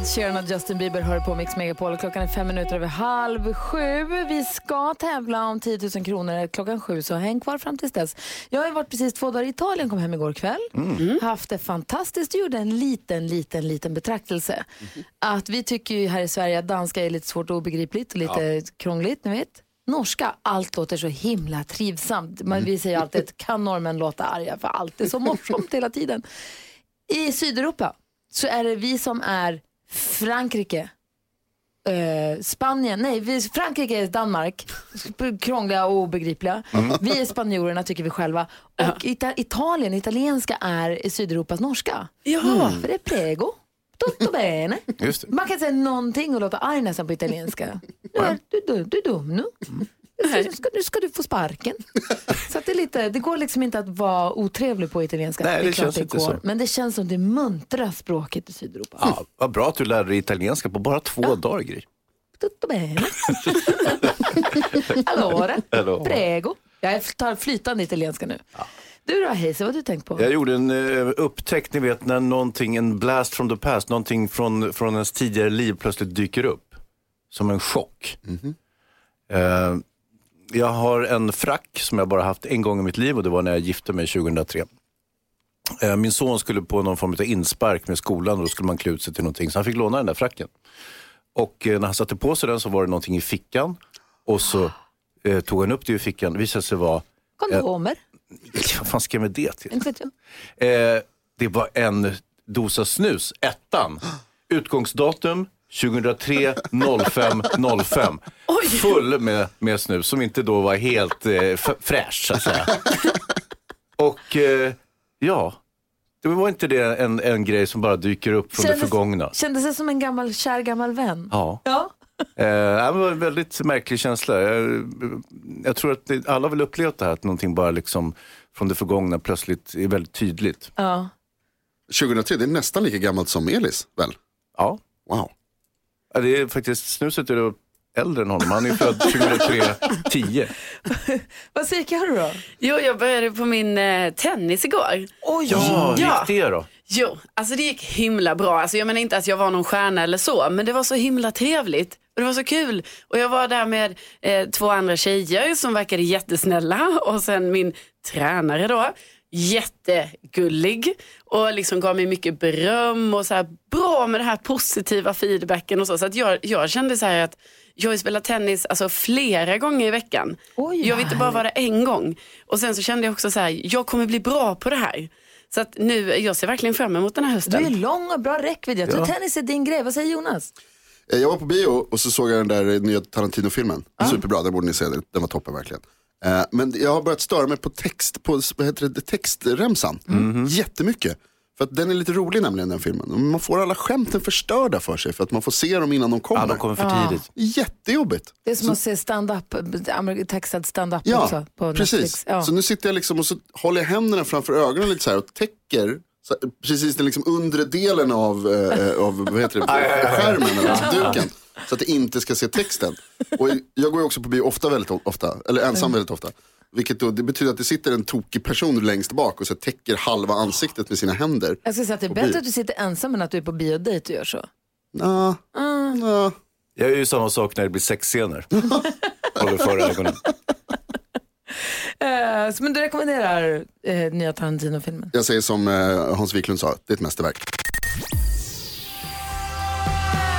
Ed Sheeran och Justin Bieber hör på Mix Megapol. Klockan är fem minuter över halv sju. Vi ska tävla om 10 000 kronor klockan sju, så häng kvar fram tills dess. Jag har varit precis två dagar i Italien, kom hem igår kväll. Haft det fantastiskt och gjorde en liten, liten, liten betraktelse. Att vi tycker ju här i Sverige att danska är lite svårt och obegripligt och lite krångligt, ni vet. Norska, allt låter så himla trivsamt. Men vi säger alltid att kan norrmän låta arga för allt är så morsomt hela tiden. I Sydeuropa så är det vi som är Frankrike, eh, Spanien, nej, vi, Frankrike är Danmark, krångliga och obegripliga. Vi är spanjorerna tycker vi själva. Och Ita- Italien, italienska är Sydeuropas norska. Jaha. För det är prego, tutto bene. Just det. Man kan säga någonting och låta arg nästan på italienska. Ja, du, du, du är dum nu. Nu ska, nu ska du få sparken. Så att det, är lite, det går liksom inte att vara otrevlig på italienska. Nej, det klart känns inte så. Men det känns som det muntra språket i Sydeuropa. Ja, vad bra att du lärde dig italienska på bara två dagar, Gry. Tutto bene. Allora, prego. Jag tar flytande italienska nu. Du då Hayes, vad har du tänkt på? Jag gjorde en uh, upptäckt, ni vet när någonting, en blast from the past, någonting från, från ens tidigare liv plötsligt dyker upp. Som en chock. Eh, jag har en frack som jag bara haft en gång i mitt liv och det var när jag gifte mig 2003. Eh, min son skulle på någon form av inspark med skolan och då skulle man klä ut sig till någonting så han fick låna den där fracken. Och eh, när han satte på sig den så var det någonting i fickan och så eh, tog han upp det ur fickan. Det visade sig vara, Kondomer? vad fan ska jag med det till? Eh, det var en dosa snus, ettan. Utgångsdatum 2003 05 05. Full med, med snus som inte då var helt eh, fräsch så att säga. Och eh, ja, det var inte det en, en grej som bara dyker upp från det Kändes- förgångna. Kändes det som en gammal, kär gammal vän? Ja. Ja. Eh, det var en väldigt märklig känsla. Jag, jag tror att det, alla vill uppleva det här, att någonting bara liksom från det förgångna plötsligt är väldigt tydligt. ja. 2003, det är nästan lika gammalt som Elis, väl? Ja. Wow. Ja, det är faktiskt, snuset är då äldre än honom. Han är född 2003, 10. Vad säger Carro då? Jo, jag började på min eh, tennis igår. Oj! Ja, Ja. gick det då? Jo, alltså det gick himla bra. Alltså jag menar inte att jag var någon stjärna eller så, men det var så himla trevligt. Och det var så kul. Och jag var där med eh, två andra tjejer som verkade jättesnälla och sen min tränare då, jättegullig och liksom gav mig mycket beröm och så här bra med det här positiva feedbacken och så. Så att jag, jag kände så här att jag vill spela tennis alltså flera gånger i veckan. Oj, jag vill inte bara vara där en gång. Och sen så kände jag också så här, jag kommer bli bra på det här. Så att nu, jag ser verkligen fram emot den här Du hösten. är lång och bra räckvidd. Jag tror tennis är din grej. Vad säger Jonas? Eh, Jag var på bio och så såg jag den där nya Tarantino-filmen. Superbra, den borde ni se. Den var toppen verkligen. Eh, Men jag har börjat störa mig på text, på vad heter det, textremsan. Jättemycket. För att den är lite rolig nämligen den filmen. Man får alla skämten förstörda för sig för att man får se dem innan de kommer. Ja, de kommer för tidigt. Jättejobbigt. Det är som att se stand-up, textad stand-up Ja, också på precis. Netflix. Ja. Så nu sitter jag liksom och så håller jag händerna framför ögonen lite så här och täcker så, precis den liksom undre delen av, eh, av vad heter det, skärmen eller alltså duken. Så att det inte ska se texten. Och jag går ju också på bio ofta väldigt ofta, eller ensam väldigt ofta. Vilket då, det betyder att det sitter en tokig person längst bak och så täcker halva ansiktet med sina händer. Jag skulle säga att det är bättre bio. att du sitter ensam än att du är på biodejt och gör så. Nå, nå. Jag är ju samma sak när det blir sexscener. Håller för ögonen. Eh, men du rekommenderar eh, nya Tarantino-filmen? Jag säger som eh, Hans Wiklund sa, det är ett mästerverk.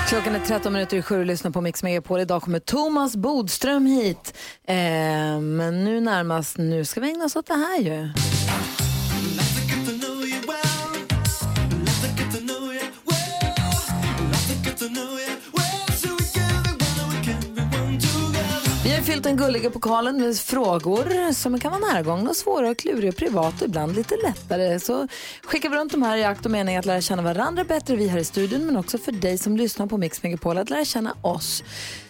Klockan är 13 minuter i sju och lyssnar på Mix Megapol. Idag kommer Thomas Bodström hit. Eh, men nu närmast, nu ska vi ägna oss åt det här ju. Fyllt den gulliga pokalen med frågor som kan vara närgångna och svåra och kluriga privata och ibland lite lättare. Så skickar vi runt de här i akt och mening att lära känna varandra bättre, vi här i studion, men också för dig som lyssnar på Mix Megapol att lära känna oss.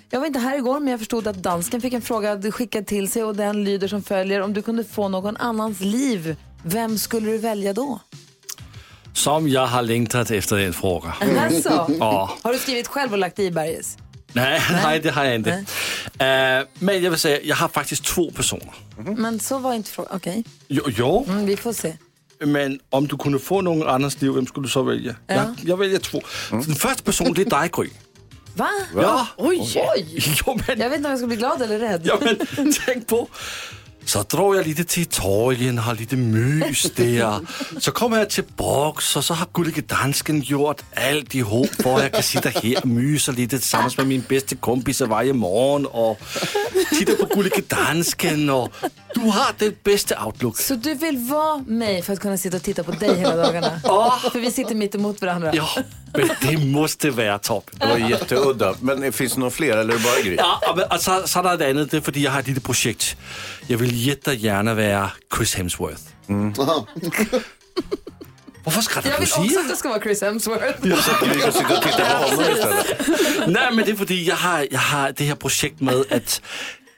Jag var inte här igår, men jag förstod att dansken fick en fråga skickad till sig och den lyder som följer. Om du kunde få någon annans liv, vem skulle du välja då? Som jag har längtat efter den frågan. Alltså, Ja. har du skrivit själv och lagt i Berges? Nej, nej, det har jag inte. Eh, men jag vill säga, jag har faktiskt två personer. Men så var inte frågan. Okej, Jo, jo, mm, vi får se. men om du kunde få någon annans liv, vem skulle du så välja? Jag, jag väljer två. Den första personen, det är dig Gry. Va? Ja. Oj! Oj! Jo, men, Jag vet inte om jag ska bli glad eller rädd. ja, men tänk på. Så drar jag lite till Italien, har lite mys där. Så kommer jag tillbaks och så har gullige dansken gjort allt ihop för att jag kan sitta här och mysa lite tillsammans med min bästa kompis varje morgon och titta på gullige dansken och du har det bästa outlook. Så du vill vara mig för att kunna sitta och titta på dig hela dagarna? För vi sitter mitt emot varandra. Ja, det måste vara toppen. Det var jätteudda. Men finns det några fler eller är det bara Gry? Ja, men, och så, är det annat, det är för jag har ett litet projekt. Jag vill jättegärna vara Chris Hemsworth. Varför skrattar Jag vill du? också att det ska vara Chris Hemsworth. Så Gry kan sitta och titta på honom istället. Nej, men det är för jag har, jag har det här projekt med att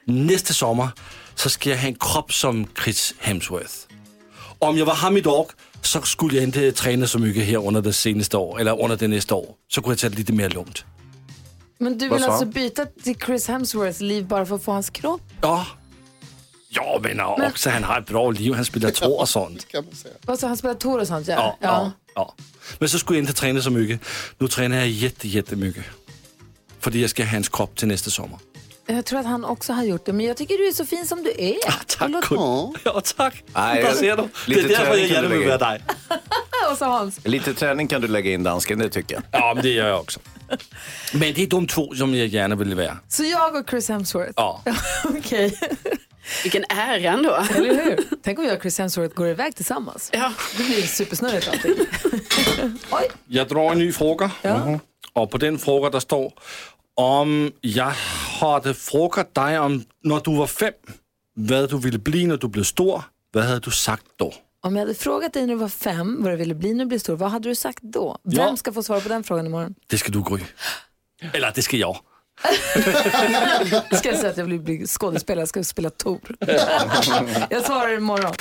nästa sommar så ska jag ha en kropp som Chris Hemsworth. Om jag var han idag så skulle jag inte träna så mycket här under det senaste år, eller under det nästa år. Så kunde jag ta det lite mer lugnt. Men du vill alltså byta till Chris Hemsworths liv bara för att få hans kropp? Ja. Ja, men och också han har ett bra liv. Han spelar Tor och sånt. Kan man säga. Alltså, han spelar Tor och sånt ja. Ja, ja, ja. Men så skulle jag inte träna så mycket. Nu tränar jag jätte, jättemycket. För jag ska ha hans kropp till nästa sommar. Jag tror att han också har gjort det. Men jag tycker du är så fin som du är. Tack, Förlåt. Gud. Ja, tack. Nej, jag- ser du. Det lite är därför träning jag kan gärna du vill in. dig. Och så Hans. Lite träning kan du lägga in dansken, det tycker jag. Ja, men det gör jag också. Men det är de två som jag gärna vill vara. Så jag och Chris Hemsworth? Ja. Okej. Vilken ära ändå. Eller hur? Tänk om jag och Chris Hemsworth går iväg tillsammans. Ja. Det blir supersnurrigt allting. Oj. Jag drar en ny fråga. Ja. Och på den fråga där står om jag hade frågat dig om när du var fem vad du ville bli när du blev stor, vad hade du sagt då? Om jag hade frågat dig när du var fem vad du ville bli när du blev stor, vad hade du sagt då? Vem Ja. ska få svara på den frågan imorgon? Det ska du Gry. Eller det ska jag. Ska jag säga att jag vill bli skådespelare, jag ska spela Tor. jag svarar imorgon.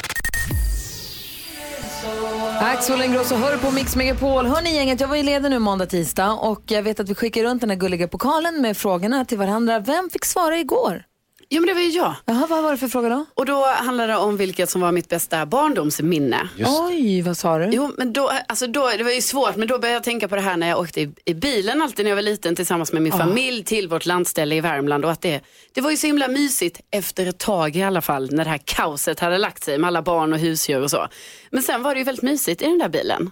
Axel Ingrosso hör på Mix Megapol. Hörni gänget, jag var ju ledig nu måndag, tisdag och jag vet att vi skickar runt den här gulliga pokalen med frågorna till varandra. Vem fick svara igår? Jo men det var ju jag. Jaha, vad var det för fråga då? Och då handlade det om vilket som var mitt bästa barndomsminne. Oj, vad sa du? Jo, men då, alltså då, det var ju svårt, men då började jag tänka på det här när jag åkte i, i bilen alltid när jag var liten tillsammans med min familj till vårt landställe i Värmland. Och att det, det var ju så himla mysigt efter ett tag i alla fall när det här kaoset hade lagt sig med alla barn och husdjur och så. Men sen var det ju väldigt mysigt i den där bilen.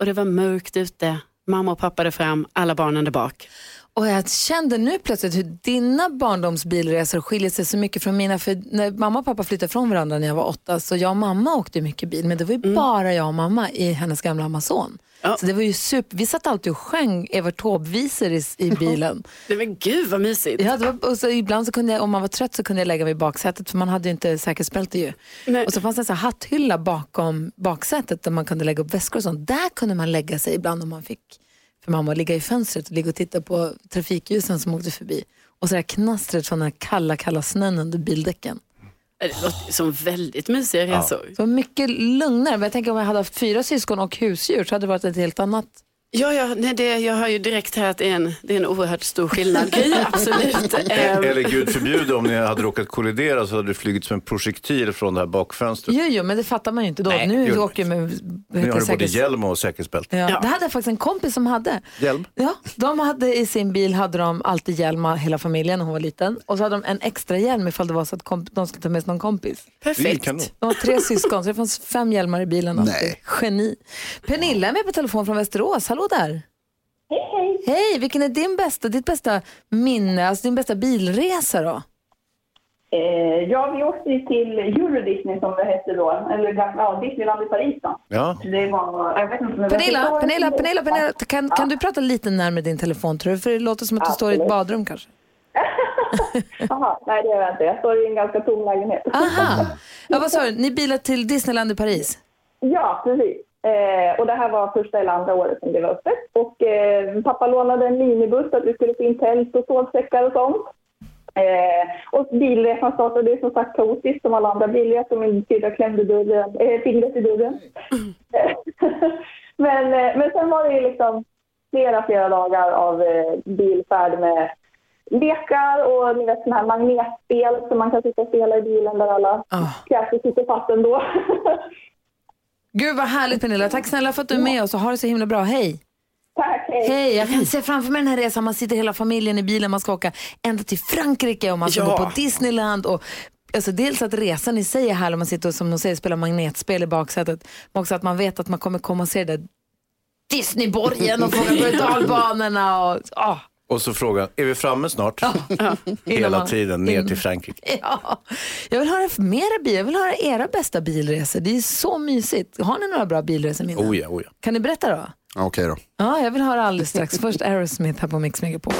Och det var mörkt ute, mamma och pappa där fram, alla barnen där bak. Och jag kände nu plötsligt hur dina barndomsbilresor skiljer sig så mycket från mina. För när mamma och pappa flyttade från varandra när jag var åtta så jag och mamma åkte mycket bil. Men det var ju bara jag och mamma i hennes gamla Amazon. Ja. Så det var ju super. Vi satt alltid och sjöng Evert Taube-visor i, i bilen. Men gud vad mysigt. Ja, det var, och så ibland så kunde jag, om man var trött så kunde jag lägga mig i baksätet för man hade ju inte säkerhetsbälte ju. Nej. Och så fanns det en hatthylla bakom baksätet där man kunde lägga upp väskor och sånt. Där kunde man lägga sig ibland om man fick för mamma att ligga i fönstret och ligga och titta på trafikljusen som åkte förbi. Och så där knastret från den här kalla, kalla snön under bildäcken. Det låter som väldigt mysiga resor. Det var mycket lugnare. Men jag tänker om jag hade haft fyra syskon och husdjur så hade det varit ett helt annat. Ja, ja nej, det, jag hör ju direkt här att det är en, det är en oerhört stor skillnad. Gry, absolut. Ehm, Eller gud förbjude, om ni hade råkat kollidera så hade det flugit som en projektil från det här bakfönstret. Jo, jo, men det fattar man ju inte då. Nej, nu jo. åker jag med Nu har du både säkerhets- hjälm och säkerhetsbälte. Ja, Ja. Det hade jag faktiskt en kompis som hade. Hjälm? Ja, de hade i sin bil hade de alltid hjälm hela familjen när hon var liten. Och så hade de en extra hjälm ifall det var så att komp- de skulle ta med sig någon kompis. Perfekt. De var tre syskon så det fanns fem hjälmar i bilen. alltid. Nej. Geni. Pernilla är med på telefon från Västerås. Hallå där. Hej, hej. Vilken är din bästa, ditt bästa minne, alltså din bästa bilresa då? Eh, ja, vi åkte ju till Euro Disney som det hette då, eller ja, Disneyland i Paris då. Ja. Det var, jag vet inte Pernilla, var- Pernilla, Pernilla, Pernilla kan, kan du prata lite närmare din telefon tror du? För det låter som att du står i ett Absolut. badrum kanske. Jaha, nej det gör jag inte. Jag står i en ganska tom lägenhet. Aha. Ja, vad sa du? Ni bilar till Disneyland i Paris? Ja, precis. Eh, och det här var första eller andra året som det var öppet. Och eh, pappa lånade en minibuss så att vi skulle få in tält och sovsäckar och sånt. Eh, och bilresan startade som sagt kaotiskt som alla andra bilresor. Min syrra klämde dörren, eh, fingret i dörren. men, eh, men sen var det liksom flera, flera dagar av eh, bilfärd med lekar och ni vet sådana här magnetspel som man kan sitta och spela i bilen där alla pjäser sitter fast ändå. Gud vad härligt Pernilla. Tack snälla för att du är med oss och ha det så himla bra. Hej! Tack, hej! Hej! Jag kan se framför mig den här resan. Man sitter hela familjen i bilen. Man ska åka ända till Frankrike och man ska Ja. gå på Disneyland. Och, alltså, dels att resan i sig är härlig. Man sitter och som de säger spelar magnetspel i baksätet. Men också att man vet att man kommer komma och se det där Disneyborgen och få berg och dalbanorna. Och, ah. Och så frågan, är vi framme snart? Innan Hela man- tiden ner till Frankrike. Ja, jag vill höra mera bil. Jag vill höra era bästa bilresor. Det är så mysigt. Har ni några bra bilresor? Oh ja, oh ja. Kan ni berätta då? Ja, Okej då. Ja, jag vill höra alldeles strax. Först Aerosmith här på Mix Megapol.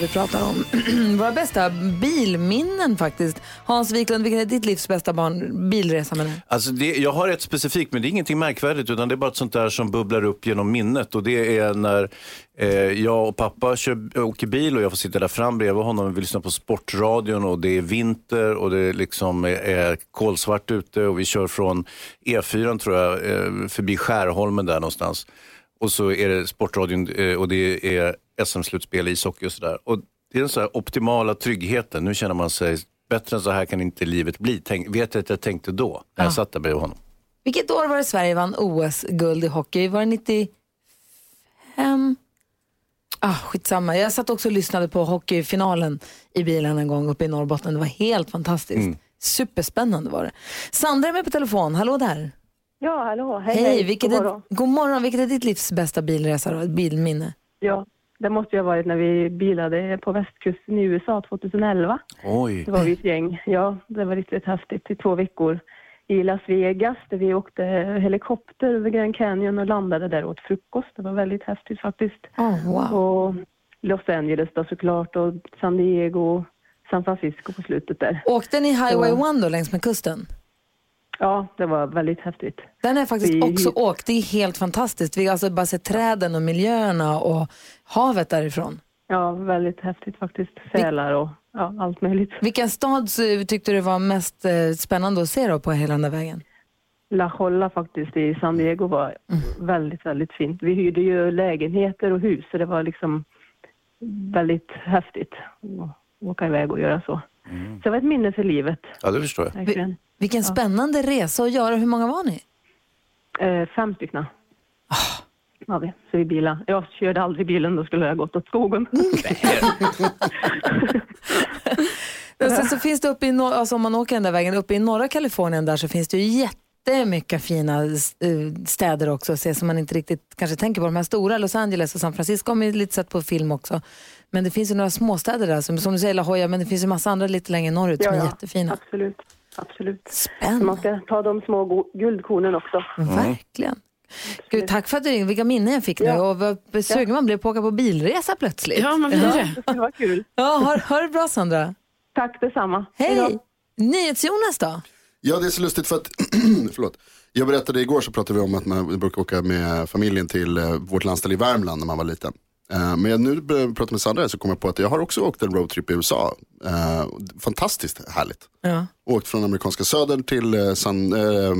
Vi pratar om våra bästa bilminnen faktiskt. Hans Wiklund, vilken är ditt livs bästa barn, bilresa med Alltså det, jag har ett specifikt, men det är ingenting märkvärdigt utan det är bara ett sånt där som bubblar upp genom minnet. Och det är när eh, jag och pappa kör, åker bil och jag får sitta där fram bredvid honom och vi lyssnar på sportradion och det är vinter och det liksom är, är kolsvart ute och vi kör från E4 tror jag, eh, förbi Skärholmen där någonstans. Och så är det sportradion eh, och det är SM-slutspel i ishockey och sådär. Och det är den så här optimala tryggheten. Nu känner man sig bättre än så här kan inte livet bli. Tänk, vet jag att jag tänkte då, när jag satt där bredvid honom. Vilket år var det Sverige vann OS-guld i hockey? Var det 95? Ah, skitsamma. Jag satt också och lyssnade på hockeyfinalen i bilen en gång uppe i Norrbotten. Det var helt fantastiskt. Superspännande var det. Sandra är med på telefon. Hallå där. Ja, hallå. Hej, Hej, hej. vilket God är, morgon. god morgon. Vilket är ditt livs bästa bilresa då? Bilminne? Ja, det måste ju ha varit när vi bilade på västkusten i USA 2011. Oj. Det var vi ett gäng. Ja, det var riktigt häftigt i två veckor. I Las Vegas där vi åkte helikopter över Grand Canyon och landade där och åt frukost. Det var väldigt häftigt faktiskt. Oh, wow. Och Los Angeles då såklart och San Diego, San Francisco på slutet där. Åkte ni Highway Ja. 1 då längs med kusten? Ja, det var väldigt häftigt. Den har jag faktiskt Vi- också åkt. Det är helt fantastiskt. Vi har alltså bara sett träden och miljöerna och havet därifrån. Ja, väldigt häftigt faktiskt. Sälar och ja, allt möjligt. Vilken stad tyckte du var mest eh, spännande att se då på hela den där vägen? La Jolla faktiskt i San Diego var väldigt, väldigt fint. Vi hyrde ju lägenheter och hus så det var liksom väldigt häftigt att åka iväg och göra så. Så det var ett minne för livet, Ja, det förstår jag. verkligen. Vilken spännande resa att göra. Hur många var ni? Eh, fem stycken var vi, så vi bilade. Jag körde aldrig bilen, då skulle jag gått åt skogen. Och sen så finns det uppe i, alltså om man åker den där vägen, uppe i norra Kalifornien där så finns det ju jättemycket fina eh, städer också att se som man inte riktigt kanske tänker på. De här stora, Los Angeles och San Francisco har man ju lite sett på film också. Men det finns ju några småstäder där, som, som du säger La Jolla, men det finns ju massa andra lite längre norrut som är jättefina. Absolut, absolut. Spännande. Man ska ta de små guldkornen också. Verkligen. Gud, tack för att du ringde. Vilka minnen jag fick nu. Och vad sugen man blev på att åka på bilresa plötsligt. Ja, man blir det. Det var kul. Ja, ha, ha det bra Sandra. Tack detsamma. Hej! NyhetsJonas då? Ja, det är så lustigt för att, förlåt. Jag berättade igår så pratade vi om att man brukar åka med familjen till eh, vårt landställe i Värmland när man var liten. Eh, men jag nu började jag prata med Sandra så kom jag på att jag har också åkt en roadtrip i USA. Eh, fantastiskt härligt. Ja. Åkt från amerikanska södern till eh, San, eh,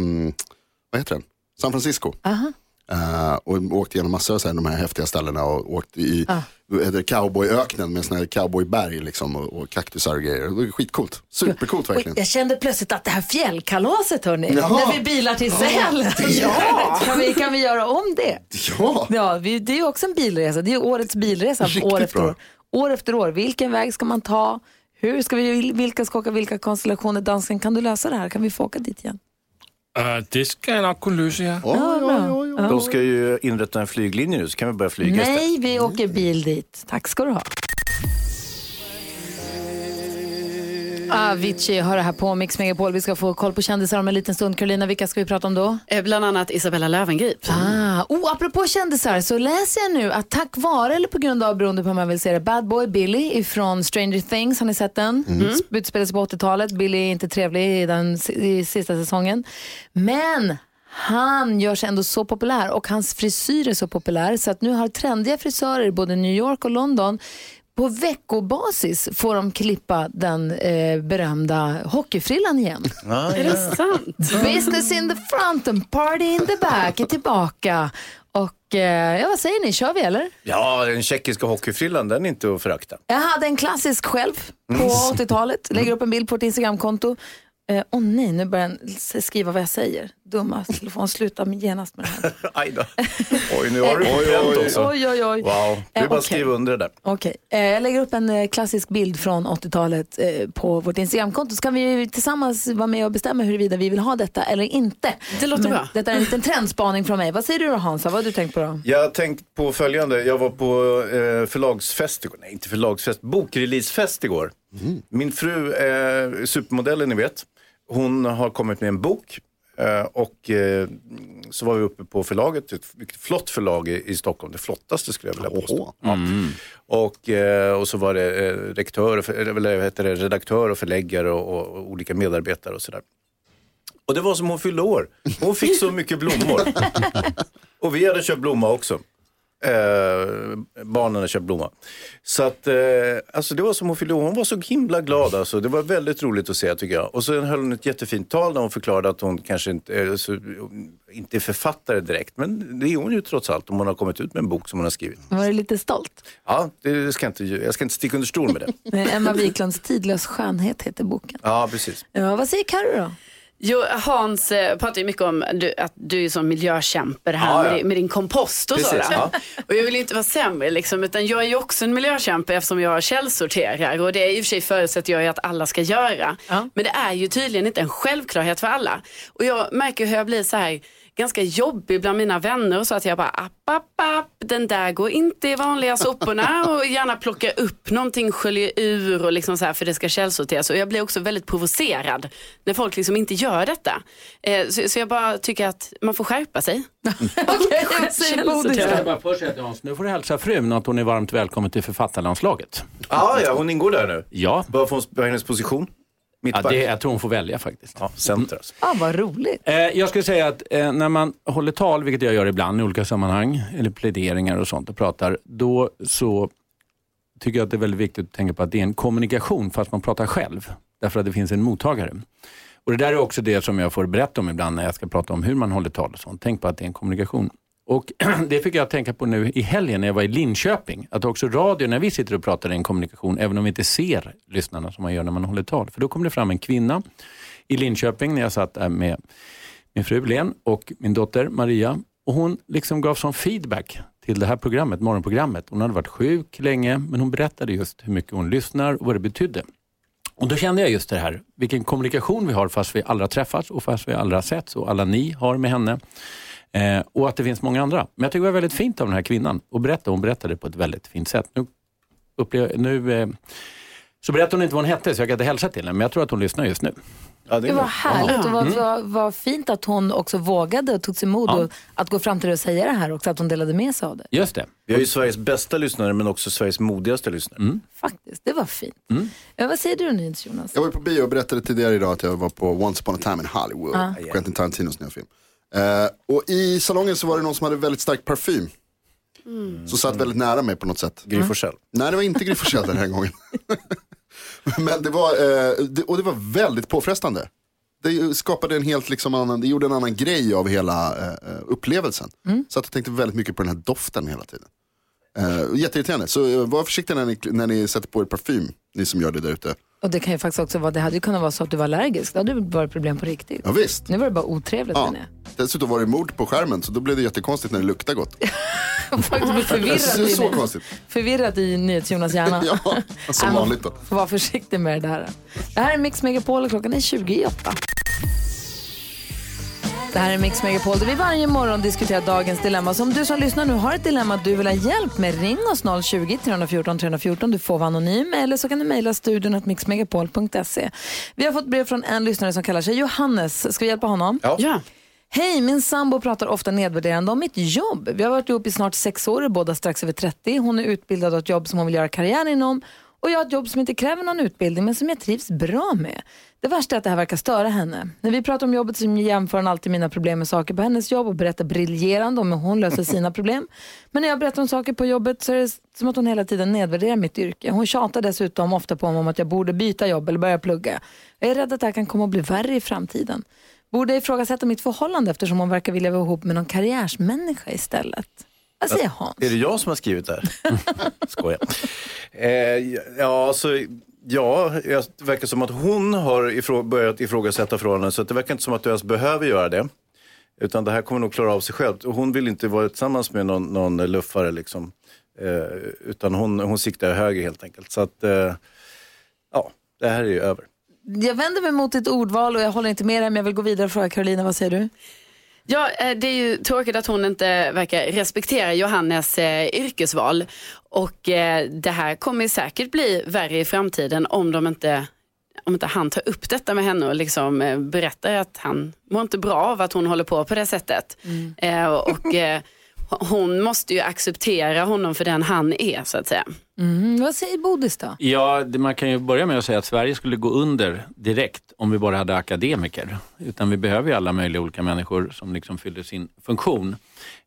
vad heter den? San Francisco. Aha. Eh, och åkt igenom massor av så här, de här häftiga ställena och åkt i Ah. det, cowboyöknen med såna här cowboyberg liksom, och, och kaktusar och grejer. Det var skitcoolt. Supercoolt verkligen. jag kände plötsligt att det här fjällkalaset hörni, Jaha. när vi bilar till Sälen. Ja. kan, vi, kan vi göra om det? Ja, Ja, vi, det är ju också en bilresa. Det är ju årets bilresa Riktigt år efter bra. år. År efter år. Vilken väg ska man ta? Hur ska vi, vilka ska åka vilka konstellationer? Dansken, kan du lösa det här? Kan vi få åka dit igen? Uh, det ska jag nog kunna lösa, ja. ja, ja, ja, ja. De ska ju inrätta en flyglinje nu, så kan vi börja flyga istället. Nej, vi åker bil dit. Tack ska du ha. Avicii har det här på Mix Megapol. Vi ska få koll på kändisar om en liten stund. Carolina, vilka ska vi prata om då? Eh, Bland annat Isabella Löwengrip. Ah, oh, apropå kändisar så läser jag nu att tack vare eller på grund av, beroende på hur man vill se det, Bad Boy Billy ifrån Stranger Things, har ni sett den? Mm. Utspelar sig på 80-talet. Billy är inte trevlig i den i sista säsongen. Men han gör sig ändå så populär och hans frisyr är så populär så att nu har trendiga frisörer i både New York och London på veckobasis får de klippa den eh, berömda hockeyfrillan igen. Är det sant? Business in the front and party in the back är tillbaka. Och eh, ja, vad säger ni, kör vi eller? Ja, den tjeckiska hockeyfrillan, den är inte att förakta. Jag hade en klassisk själv på Mm. 80-talet. Lägger upp en bild på ett Instagramkonto. Åh oh, nej, nu börjar den skriva vad jag säger. Dumma telefon, sluta med- genast med det här. Aj då. Oj, nu har du Oj, oj, också. oj, oj, oj. Wow, det är Eh, bara att skriva under det där. Okej, eh, jag lägger upp en eh, klassisk bild från 80-talet eh, på vårt Instagramkonto. Så kan vi tillsammans vara med och bestämma huruvida vi vill ha detta eller inte. Det låter Men bra. Detta är en liten trendspaning från mig. Vad säger du då Hansa? Vad har du tänkt på då? Jag har tänkt på följande. Jag var på eh, förlagsfest igår. Nej, inte förlagsfest. Bokreleasefest igår. Min fru är supermodellen, ni vet. Hon har kommit med en bok. eh, Och eh, så var vi uppe på förlaget, ett flott förlag i, Stockholm. Det flottaste skulle jag vilja påstå. Ja. Och, eh, och så var det rektör, eller heter det, redaktör och förläggare och, och, och olika medarbetare och sådär. Och det var som hon fyllde år. Hon fick så mycket blommor. Och vi hade köpt blomma också. Eh, barnen hade köpt blomma. Så att, eh, alltså det var som hon fyllde. Hon var så himla glad alltså. Det var väldigt roligt att se tycker jag. Och så höll hon ett jättefint tal där hon förklarade att hon kanske inte, eh, så, inte är författare direkt. Men det är hon ju trots allt om hon har kommit ut med en bok som hon har skrivit. Var du lite stolt? Ja, det ska jag, inte, jag ska inte sticka under stol med det. Eh, Emma Wiklunds Tidlös skönhet heter boken. Ja, precis. Ja, vad säger Carro då? Jo, Hans eh, pratar ju mycket om du, att du är som miljökämpe det här Ja, ja. Med, din, med din kompost och sådär. ja. Och jag vill inte vara sämre liksom, utan jag är ju också en miljökämpe eftersom jag källsorterar och det är i och för sig förutsätter jag att alla ska göra. Men det är ju tydligen inte en självklarhet för alla. Och jag märker hur jag blir så här ganska jobbig bland mina vänner och så att jag bara app, app, app, den där går inte i vanliga soporna och gärna plocka upp någonting, skölja ur och liksom så här för det ska källsorteras. Och jag blir också väldigt provocerad när folk liksom inte gör detta. Eh, så, så jag bara tycker att man får skärpa sig. Okej, säger bara Hans, nu får du hälsa frun att hon är varmt välkommen till författarlandslaget. Ah, ja, hon ingår där nu. Ja. Vad får hennes position? Ja, det, jag tror hon får välja faktiskt. Ja, center alltså. Ah, vad roligt. Eh, jag skulle säga att eh, när man håller tal, vilket jag gör ibland i olika sammanhang, eller pläderingar och sånt och pratar, då så tycker jag att det är väldigt viktigt att tänka på att det är en kommunikation fast man pratar själv. Därför att det finns en mottagare. Och Det där är också det som jag får berätta om ibland när jag ska prata om hur man håller tal och sånt. Tänk på att det är en kommunikation. Och Det fick jag tänka på nu i helgen när jag var i Linköping. Att också radio, när vi sitter och pratar, är en kommunikation även om vi inte ser lyssnarna som man gör när man håller tal. För då kom det fram en kvinna i Linköping när jag satt där med min fru Len och min dotter Maria. Och Hon liksom gav som feedback till det här programmet, morgonprogrammet. Hon hade varit sjuk länge men hon berättade just hur mycket hon lyssnar och vad det betydde. Och Då kände jag just det här, vilken kommunikation vi har fast vi aldrig har träffats och fast vi aldrig har setts och alla ni har med henne. Eh, och att det finns många andra. Men jag tycker det var väldigt fint av den här kvinnan att berätta. Hon berättade på ett väldigt fint sätt. Nu, upplever, nu eh, så berättade hon inte vad hon hette så jag kan inte hälsa till henne men jag tror att hon lyssnar just nu. Ja, Det var härligt och vad, Mm. vad, vad fint att hon också vågade och tog sig mod Ja. och att gå fram till dig och säga det här också, att hon delade med sig av det. Just det. Vi har ju Sveriges bästa lyssnare men också Sveriges modigaste lyssnare. Mm. Faktiskt, det var fint. Mm. Ja, vad säger du Nils Jonas? Jag var på bio och berättade tidigare idag att jag var på Once upon a time in Hollywood. Ja. Quentin Tarantinos nya film. Eh, och i salongen så var det någon som hade väldigt stark parfym. Som satt väldigt nära mig på något sätt. Gry Forssell. Nej det var inte Gry den här gången. Men det var, eh, det, och det var väldigt påfrestande. Det skapade en helt liksom annan, det gjorde en annan grej av hela eh, eh, upplevelsen. Så att jag tänkte väldigt mycket på den här doften hela tiden. Eh, jätteirriterande, så eh, var försiktiga när ni, när ni sätter på er parfym, ni som gör det där ute. Och det kan ju faktiskt också vara, det hade ju kunnat vara så att du var allergisk. Då hade det varit problem på riktigt. Ja, visst. Nu var det bara otrevligt Ja. menar jag. Dessutom var det mord på skärmen så då blev det jättekonstigt när det luktade gott. Faktiskt blir förvirrad, Så, i, så konstigt. förvirrad i NyhetsJonas hjärna. Ja, som vanligt då. Vara försiktig med det där. Det här är Mix Megapol och klockan är 20 i 8. Det här är Mix Megapol där vi varje morgon diskuterar dagens dilemma. Så om du som lyssnar nu har ett dilemma du vill ha hjälp med, ring oss 020-314 314. Du får vara anonym eller så kan du mejla studion att mixmegapol.se. Vi har fått brev från en lyssnare som kallar sig Johannes. Ska vi hjälpa honom? Ja. Hej, min sambo pratar ofta nedvärderande om mitt jobb. Vi har varit ihop i snart sex år, båda strax över 30. Hon är utbildad och ett jobb som hon vill göra karriär inom. Och jag har ett jobb som inte kräver någon utbildning men som jag trivs bra med. Det värsta är att det här verkar störa henne. När vi pratar om jobbet så jämför hon alltid mina problem med saker på hennes jobb och berättar briljerande om hur hon löser sina problem. Men när jag berättar om saker på jobbet så är det som att hon hela tiden nedvärderar mitt yrke. Hon tjatar dessutom ofta på mig om att jag borde byta jobb eller börja plugga. Jag är rädd att det här kan komma att bli värre i framtiden. Borde jag ifrågasätta mitt förhållande eftersom hon verkar vilja vara ihop med någon karriärsmänniska istället? Vad säger Hans? Är det jag som har skrivit det här? Skojar. Eh, ja, alltså, ja, det verkar som att hon har ifrå- börjat ifrågasätta förhållandet. Så det verkar inte som att du ens behöver göra det. Utan det här kommer nog klara av sig självt. Och hon vill inte vara tillsammans med någon, någon luffare. Liksom. Eh, utan hon, hon siktar höger, helt enkelt. Så att, eh, ja, det här är ju över. Jag vänder mig mot ditt ordval och jag håller inte med dig men jag vill gå vidare och fråga Karolina. vad säger du? Ja, eh, det är ju tråkigt att hon inte verkar respektera Johannes eh, yrkesval. Och eh, det här kommer säkert bli värre i framtiden om de inte om inte han tar upp detta med henne och liksom eh, berättar att han mår inte bra av att hon håller på på det sättet. Eh, och hon måste ju acceptera honom för den han är så att säga. Mm, vad säger Bodis då? Ja, det, man kan ju börja med att säga att Sverige skulle gå under direkt om vi bara hade akademiker. Utan vi behöver ju alla möjliga olika människor som liksom fyller sin funktion.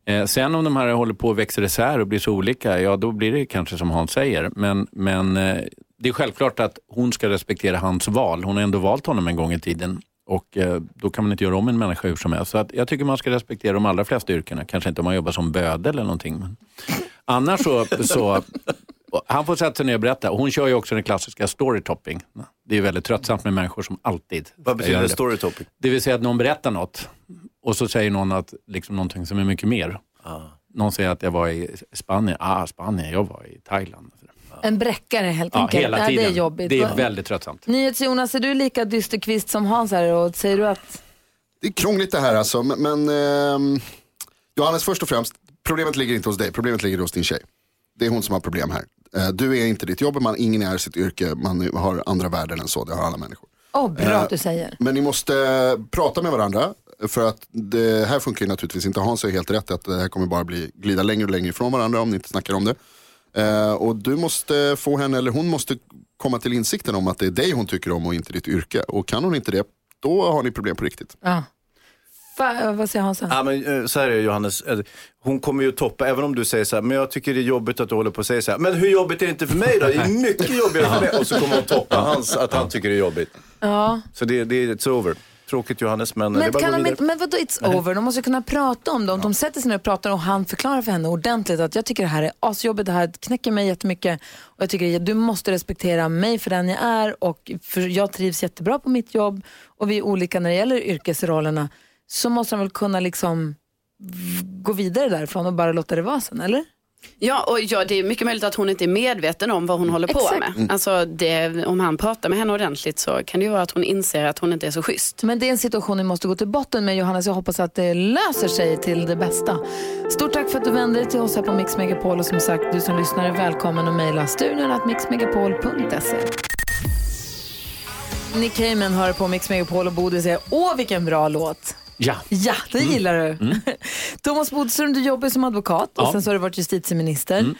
Eh, sen om de här håller på och växer isär och blir så olika, ja då blir det kanske som Hans säger. Men, men eh, det är självklart att hon ska respektera hans val. Hon har ändå valt honom en gång i tiden. Och eh, då kan man inte göra om en människa hur som helst. Så att jag tycker man ska respektera de allra flesta yrkena. Kanske inte om man jobbar som bödel eller någonting. Men annars så, så han får sätta sig ner och berätta. Hon kör ju också den klassiska storytopping. Det är väldigt tröttsamt med människor som alltid Vad betyder det. storytopping? Det vill säga att någon berättar något och så säger någon att, liksom någonting som är mycket mer. Någon säger att jag var i Spanien. Ah, Spanien. Jag var i Thailand. En bräckare helt Ja, enkelt. hela Ja, tiden. det är jobbigt. Det är väldigt tröttsamt. NyhetsJonas, är du lika dysterkvist som Hans här och säger du att Det är krångligt det här alltså. Men, men ehm, Johannes, först och främst, problemet ligger inte hos dig, problemet ligger hos din tjej. Det är hon som har problem här. Eh, Du är inte ditt jobb, man, ingen är sitt yrke, man har andra värden än så, det har alla människor. Åh, bra Eh, att du säger. Men ni måste eh, prata med varandra. För att det här funkar ju naturligtvis inte. Hans har helt rätt att det här kommer bara bli, glida längre och längre ifrån varandra om ni inte snackar om det. Eh, och du måste få henne, eller hon måste komma till insikten om att det är dig hon tycker om och inte ditt yrke. Och kan hon inte det, då har ni problem på riktigt. Ja. Fa, vad säger Hans? Ja, men, eh, så här är Johannes, Eh, hon kommer ju toppa, även om du säger så här, men jag tycker det är jobbigt att du håller på att säga så här, men hur jobbigt är det inte för mig då? Det är mycket jobbigare för mig. Och så kommer hon toppa hans, att han tycker det är jobbigt. Ja. Så det, det är it's over. Tråkigt Johannes, men, det är Men, bara kan de vidare. men vadå it's over? De måste kunna prata om det. Om de sätter sig ner och pratar och han förklarar för henne ordentligt att jag tycker det här är asjobbigt, det här knäcker mig jättemycket och jag tycker att du måste respektera mig för den jag är och för jag trivs jättebra på mitt jobb och vi är olika när det gäller yrkesrollerna så måste de väl kunna liksom gå vidare därifrån och bara låta det vara sen, eller? Ja, och ja, det är mycket möjligt att hon inte är medveten om vad hon håller på Exakt. med. Mm. Alltså det, om han pratar med henne ordentligt så kan det ju vara att hon inser att hon inte är så schysst. Men det är en situation vi måste gå till botten med Johannes. Jag hoppas att det löser sig till det bästa. Stort tack för att du vände dig till oss här på Mix Megapol och som sagt, du som lyssnar är välkommen att mejla studion att mixmegapol.se. Nick Cayman hör på Mix Megapol och Bodil säger åh vilken bra låt. Ja. Ja, det gillar du. Mm. Thomas Bodström, du jobbar som advokat och Ja. sen så har du varit justitieminister. Mm.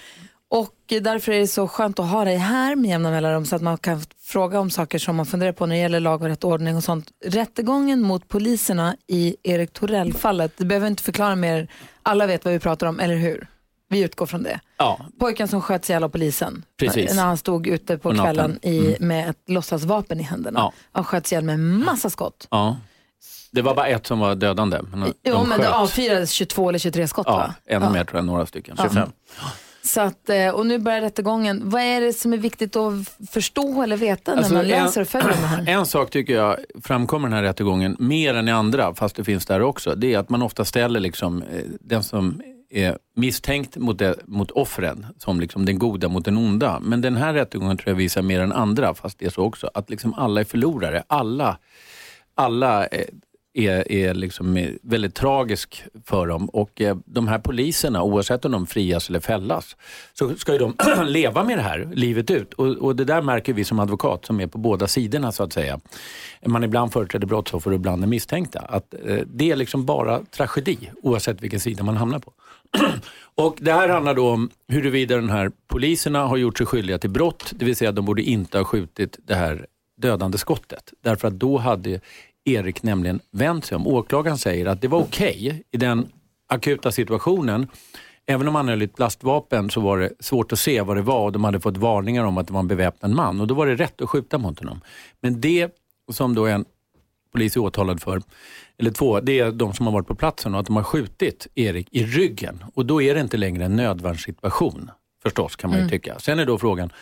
Och därför är det så skönt att ha dig här med jämna mellanrum så att man kan fråga om saker som man funderar på när det gäller lag och rätt ordning och sånt. Rättegången mot poliserna i Erik Torell-fallet, det behöver inte förklara mer. Alla vet vad vi pratar om, eller hur? Vi utgår från det. Ja, Pojken som sköts ihjäl av polisen Precis. när han stod ute på kvällen i, med ett låtsasvapen i händerna. Ja. Han sköts ihjäl med massa skott. ja. Det var bara ett som var dödande. Men Jo, men det avfyrades 22 eller 23 skott Ja, va? ännu Ja. mer tror jag, några stycken. Ja. 25. Så att, eh, och nu börjar rättegången. Vad är det som är viktigt att förstå eller veta Alltså, när man en- läser och följer den här? En sak tycker jag framkommer den här rättegången, mer än i andra, fast det finns där också, det är att man ofta ställer liksom, eh, den som är misstänkt mot, det, mot offren som liksom den goda mot den onda. Men den här rättegången tror jag visar mer än andra, fast det är så också, att liksom alla är förlorare. Alla, alla eh, är, är liksom väldigt tragisk för dem. Och eh, de här poliserna, oavsett om de frias eller fällas, så ska ju de leva med det här livet ut. Och, och det där märker vi som advokat som är på båda sidorna så att säga. Man ibland företräder brottsoffer och ibland är misstänkta. Att eh, det är liksom bara tragedi oavsett vilken sida man hamnar på. Och Det här handlar då om huruvida den här poliserna har gjort sig skyldiga till brott, det vill säga de borde inte ha skjutit det här dödande skottet. Därför att då hade Erik nämligen vänt sig om. Åklagaren säger att det var okej i den akuta situationen. Även om han höll ett lastvapen så var det svårt att se vad det var och de hade fått varningar om att det var en beväpnad man och då var det rätt att skjuta mot honom. Men det som då en polis är åtalad för, eller två, det är de som har varit på platsen och att de har skjutit Erik i ryggen. Och då är det inte längre en nödvärnssituation, förstås kan man ju Mm. tycka. Sen är då frågan,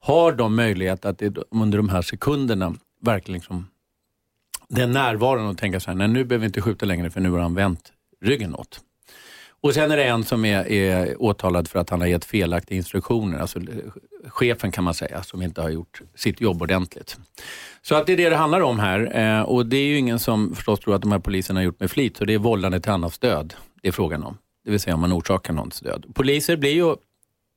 har de möjlighet att under de här sekunderna verkligen liksom, den närvaron och tänka så här, nej nu behöver vi inte skjuta längre för nu har han vänt ryggen åt. Och sen är det en som är, är åtalad för att han har gett felaktiga instruktioner, alltså eh, chefen kan man säga, som inte har gjort sitt jobb ordentligt. Så att det är det det handlar om här eh, och det är ju ingen som förstås tror att de här poliserna har gjort med flit, så det är vållande till annans död det är frågan om. Det vill säga om man orsakar någons död. Poliser blir ju,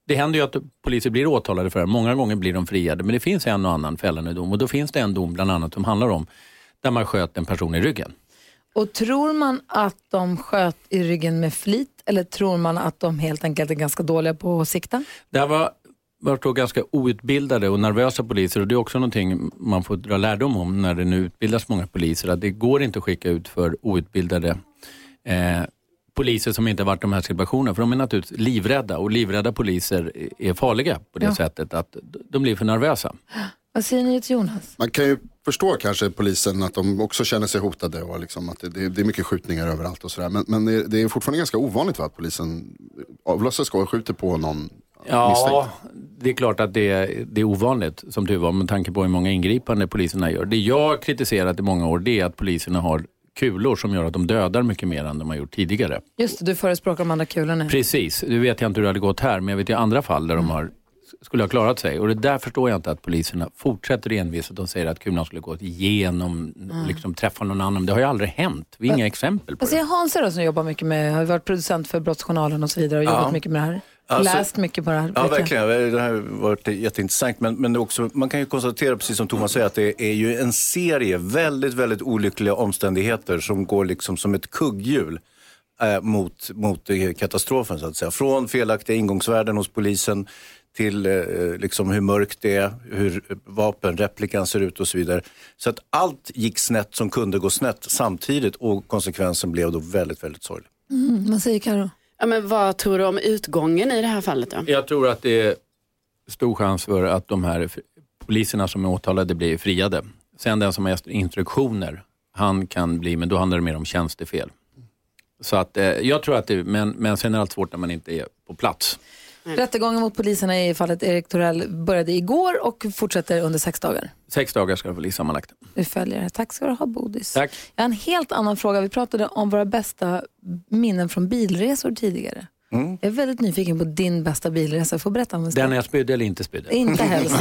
det händer ju att poliser blir åtalade för det, många gånger blir de friade, men det finns en och annan fällande dom och då finns det en dom bland annat som handlar om där man sköt en person i ryggen. Och tror man att de sköt i ryggen med flit eller tror man att de helt enkelt är ganska dåliga på att sikta? Det här var, var då ganska outbildade och nervösa poliser och det är också någonting man får dra lärdom om när det nu utbildas många poliser. Att det går inte att skicka ut för outbildade eh, poliser som inte har varit i de här situationerna. För de är naturligtvis livrädda och livrädda poliser är farliga på det Ja. sättet att de blir för nervösa. Vad säger ni till Jonas? Man kan ju förstå kanske polisen att de också känner sig hotade och liksom att det, det, är mycket skjutningar överallt och sådär. Men, men det, det är fortfarande ganska ovanligt va, att polisen avlossar skott och skjuter på någon Ja, misstänkt. det är klart att det är, det är ovanligt som tur var med tanke på hur många ingripande poliserna gör. Det jag har kritiserat i många år det är att poliserna har kulor som gör att de dödar mycket mer än de har gjort tidigare. Just det, du förespråkar de andra kulorna. Precis, nu vet jag inte hur det hade gått här, men jag vet ju andra fall där de har, skulle ha klarat sig. Och det där förstår jag inte att poliserna fortsätter envisat. De säger att kulan skulle gått igenom, Mm. liksom träffa någon annan. Det har ju aldrig hänt. Vi har inga exempel på Vad säger Hansa då som jobbar mycket med, har varit producent för Brottsjournalen och så vidare och Ja. jobbat mycket med det här? Alltså- Läst mycket på det här. Ja, verkligen. Det här har varit jätteintressant. Men, men det också, man kan ju konstatera, precis som Thomas säger, att det är ju en serie väldigt, väldigt olyckliga omständigheter som går liksom som ett kugghjul eh, mot, mot katastrofen, så att säga. Från felaktiga ingångsvärden hos polisen till eh, liksom hur mörkt det är, hur vapenreplikan ser ut och så vidare. Så att allt gick snett som kunde gå snett samtidigt och konsekvensen blev då väldigt, väldigt sorglig. Mm, vad säger Karo? Ja, men vad tror du om utgången i det här fallet då? Jag tror att det är stor chans för att de här poliserna som är åtalade blir friade. Sen den som har gett instruktioner, han kan bli, men då handlar det mer om tjänstefel. Så att, eh, jag tror att det, men, men sen är det allt svårt när man inte är på plats. Rättegången mot poliserna i fallet Erik Torell började igår och fortsätter under sex dagar. Sex dagar ska det bli sammanlagt. Vi följer det. Tack ska du ha Bodis. Tack. Jag har en helt annan fråga. Vi pratade om våra bästa minnen från bilresor tidigare. Mm. Jag är väldigt nyfiken på din bästa bilresa. Får berätta om en Den jag spydde eller inte spydde? Inte helst.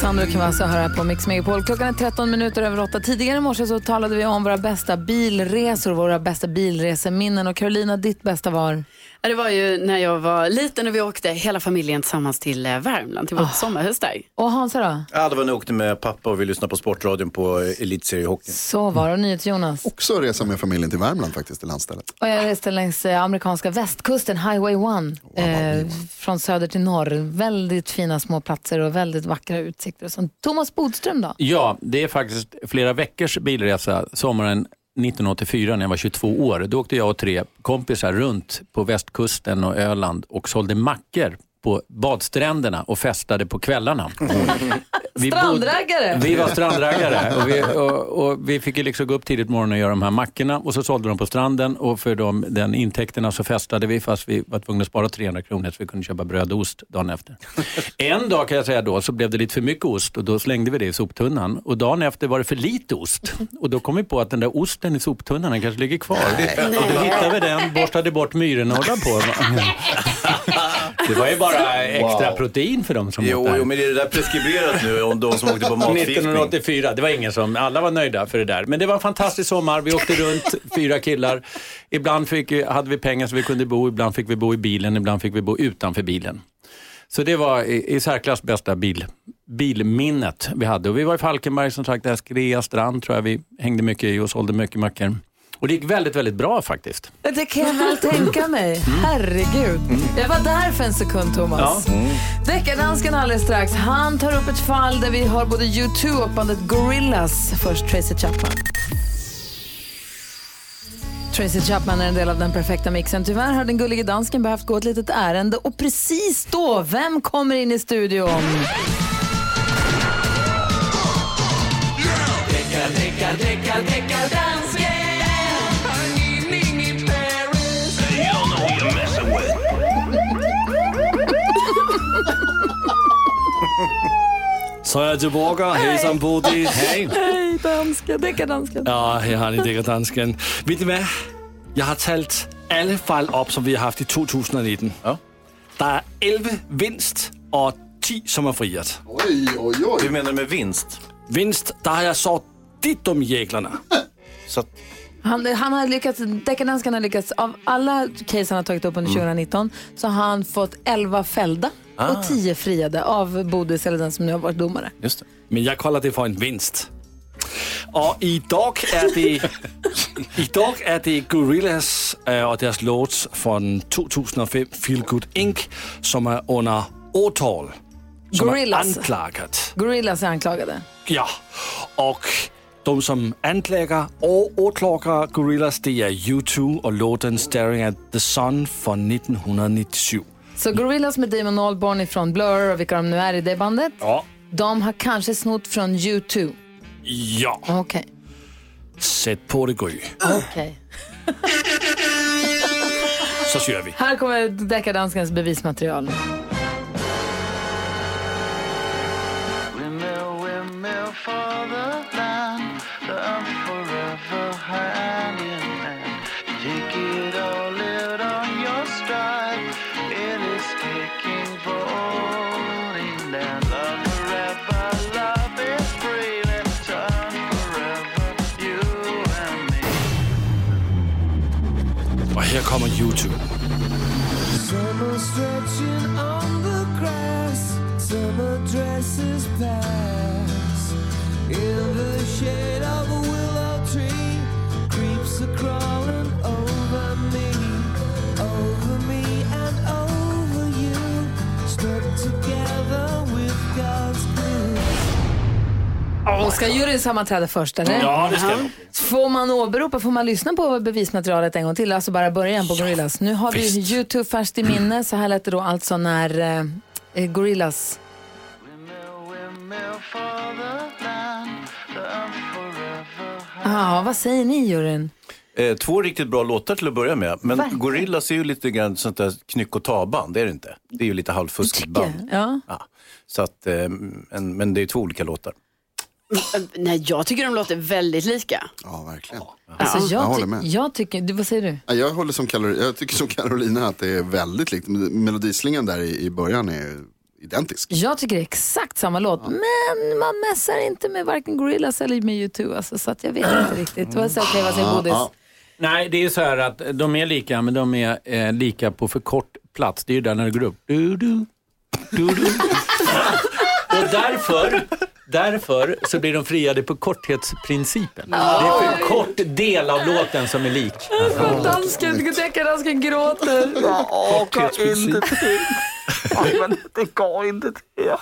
Sandro Cavazza hör höra på Mix Megapol. Klockan är 13 minuter över 8. Tidigare i morse så talade vi om våra bästa bilresor, våra bästa bilreseminnen. Och Carolina, ditt bästa var? Det var ju när jag var liten och vi åkte hela familjen tillsammans till eh, Värmland, till vårt sommarhus där. Och Hansa då? Ja, det var när jag åkte med pappa och vi lyssnade på Sportradion på eh, elitseriehockeyn. Så var det. Och NyhetsJonas? Också resa med familjen till Värmland faktiskt, till landstället. Och jag reste längs eh, amerikanska västkusten, Highway 1, eh, från söder till norr. Väldigt fina små platser och väldigt vackra utsikter. Thomas Bodström då? Ja, det är faktiskt flera veckors bilresa sommaren 1984 när jag var 22 år. Då åkte jag och tre kompisar runt på västkusten och Öland och sålde mackor på badstränderna och festade på kvällarna. Vi Strandraggare! Vi var strandraggare och vi, och, och vi fick ju liksom gå upp tidigt på morgonen och göra de här mackorna och så sålde de på stranden och för de, den intäkterna så festade vi fast vi var tvungna att spara 300 kronor så vi kunde köpa bröd och ost dagen efter. En dag kan jag säga då så blev det lite för mycket ost och då slängde vi det i soptunnan och dagen efter var det för lite ost och då kom vi på att den där osten i soptunnan den kanske ligger kvar. Och då hittade vi den, borstade bort myrorna och la på. Det var ju bara extra protein för dem som åt Jo, det här. jo, men är det där preskriberat nu om de som åkte på matförgiftning? 1984, det var ingen som, alla var nöjda för det där. Men det var en fantastisk sommar, vi åkte runt, fyra killar. Ibland fick, hade vi pengar så vi kunde bo, ibland fick vi bo i bilen, ibland fick vi bo utanför bilen. Så det var i, i särklass bästa bil, bilminnet vi hade. Och vi var i Falkenberg, som sagt, där Skrea strand tror jag vi hängde mycket i och sålde mycket mackor. Och det gick väldigt, väldigt bra faktiskt. Det kan jag väl tänka mig. Herregud. Jag var där för en sekund, Thomas. Ja. Deckardansken alldeles strax. Han tar upp ett fall där vi har både U2 och bandet Gorillaz. Först Tracy Chapman. Tracy Chapman är en del av den perfekta mixen. Tyvärr har den gullige dansken behövt gå ett litet ärende och precis då, vem kommer in i studion? Så är jag tillbaka. Hejsan Bodil. Hej. Hej dansken, deckardansken. Ja, här har ni Dækkerdansken. Vet ni vad? Jag har talt alla fall upp som vi har haft i 2019. Ja. Der är 11 vinst och 10 som har friat. Oj, oj, oj. Hur menar du med vinst? Vinst, där har jag sått dit de jäklarna. Så Han, han har lyckats, deckardansken har lyckats, av alla case han har tagit upp under 2019 så har han fått 11 fällda och 10 friade av Bodis eller den som nu har varit domare. just det. Men jag kallar det för en vinst. Och idag är det, idag är det Gorillaz eh, och deras låt från 2005, Feel Good Inc. som är under åtal. Som Gorillaz. är anklagat. Gorillaz är anklagade. Ja, och de som anklagar och åklagar Gorillaz det är U2 och låten Staring at the Sun från 1997. Så Gorillaz med Damon Albarn ifrån Blur och vilka de nu är i det bandet. Ja. De har kanske snott från U2. Ja, Okej. sätt på det Gry. Okej. Så kör vi. Här kommer deckardanskens bevismaterial. Kommer U2. Summer stretching on the grass, summer dresses pass. In the shade of Och ska juryn sammanträda först eller? Ja, det ska de. Får man åberopa, får man lyssna på bevismaterialet en gång till? Alltså bara början på Gorillaz. Nu har vi ju U2 färskt i minne. Så här lät det då alltså när eh, eh, Gorillaz Ja, vad säger ni juryn? Eh, två riktigt bra låtar till att börja med. Men Verkligen. Gorillaz är ju lite grann sånt där knyck och ta-band, det är det inte. Det är ju lite halvfuskigt band. Ja. Ja. Så att, eh, en, men det är två olika låtar. Nej, jag tycker de låter väldigt lika. Ja, verkligen. Alltså, jag jag, håller med. jag tycker, du, vad säger du? Ja, Jag, håller som Karol- jag tycker som Carolina att det är väldigt likt. Melodislingan där i, i början är identisk. Jag tycker det är exakt samma låt, men man mässar inte med varken Gorillaz eller med U2. Alltså, så att jag vet inte riktigt. Vad säger, okej, vad säger Bodis? Nej, det är så här att de är lika, men de är eh, lika på för kort plats. Det är ju där när det går upp. Du, du, du, du. Och därför, därför så blir de friade på korthetsprincipen. Det är för kort del av låten som är lik. Dansken, deckardansken gråter. Korthetsprincipen. Men det går inte det.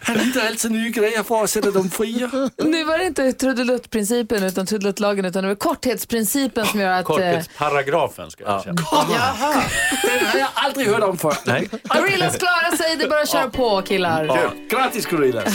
Han hittar alltid nya grejer för att sätta dem fria. Nu var det inte trudeluttprincipen utan trudeluttlagen utan det var korthetsprincipen som gör att... Eh, Korthetsparagrafen ska jag säga. Den har jag aldrig hört om förr. Nej. Gorillaz klarar sig, det är bara att köra på killar. Ja. Grattis Gorillaz.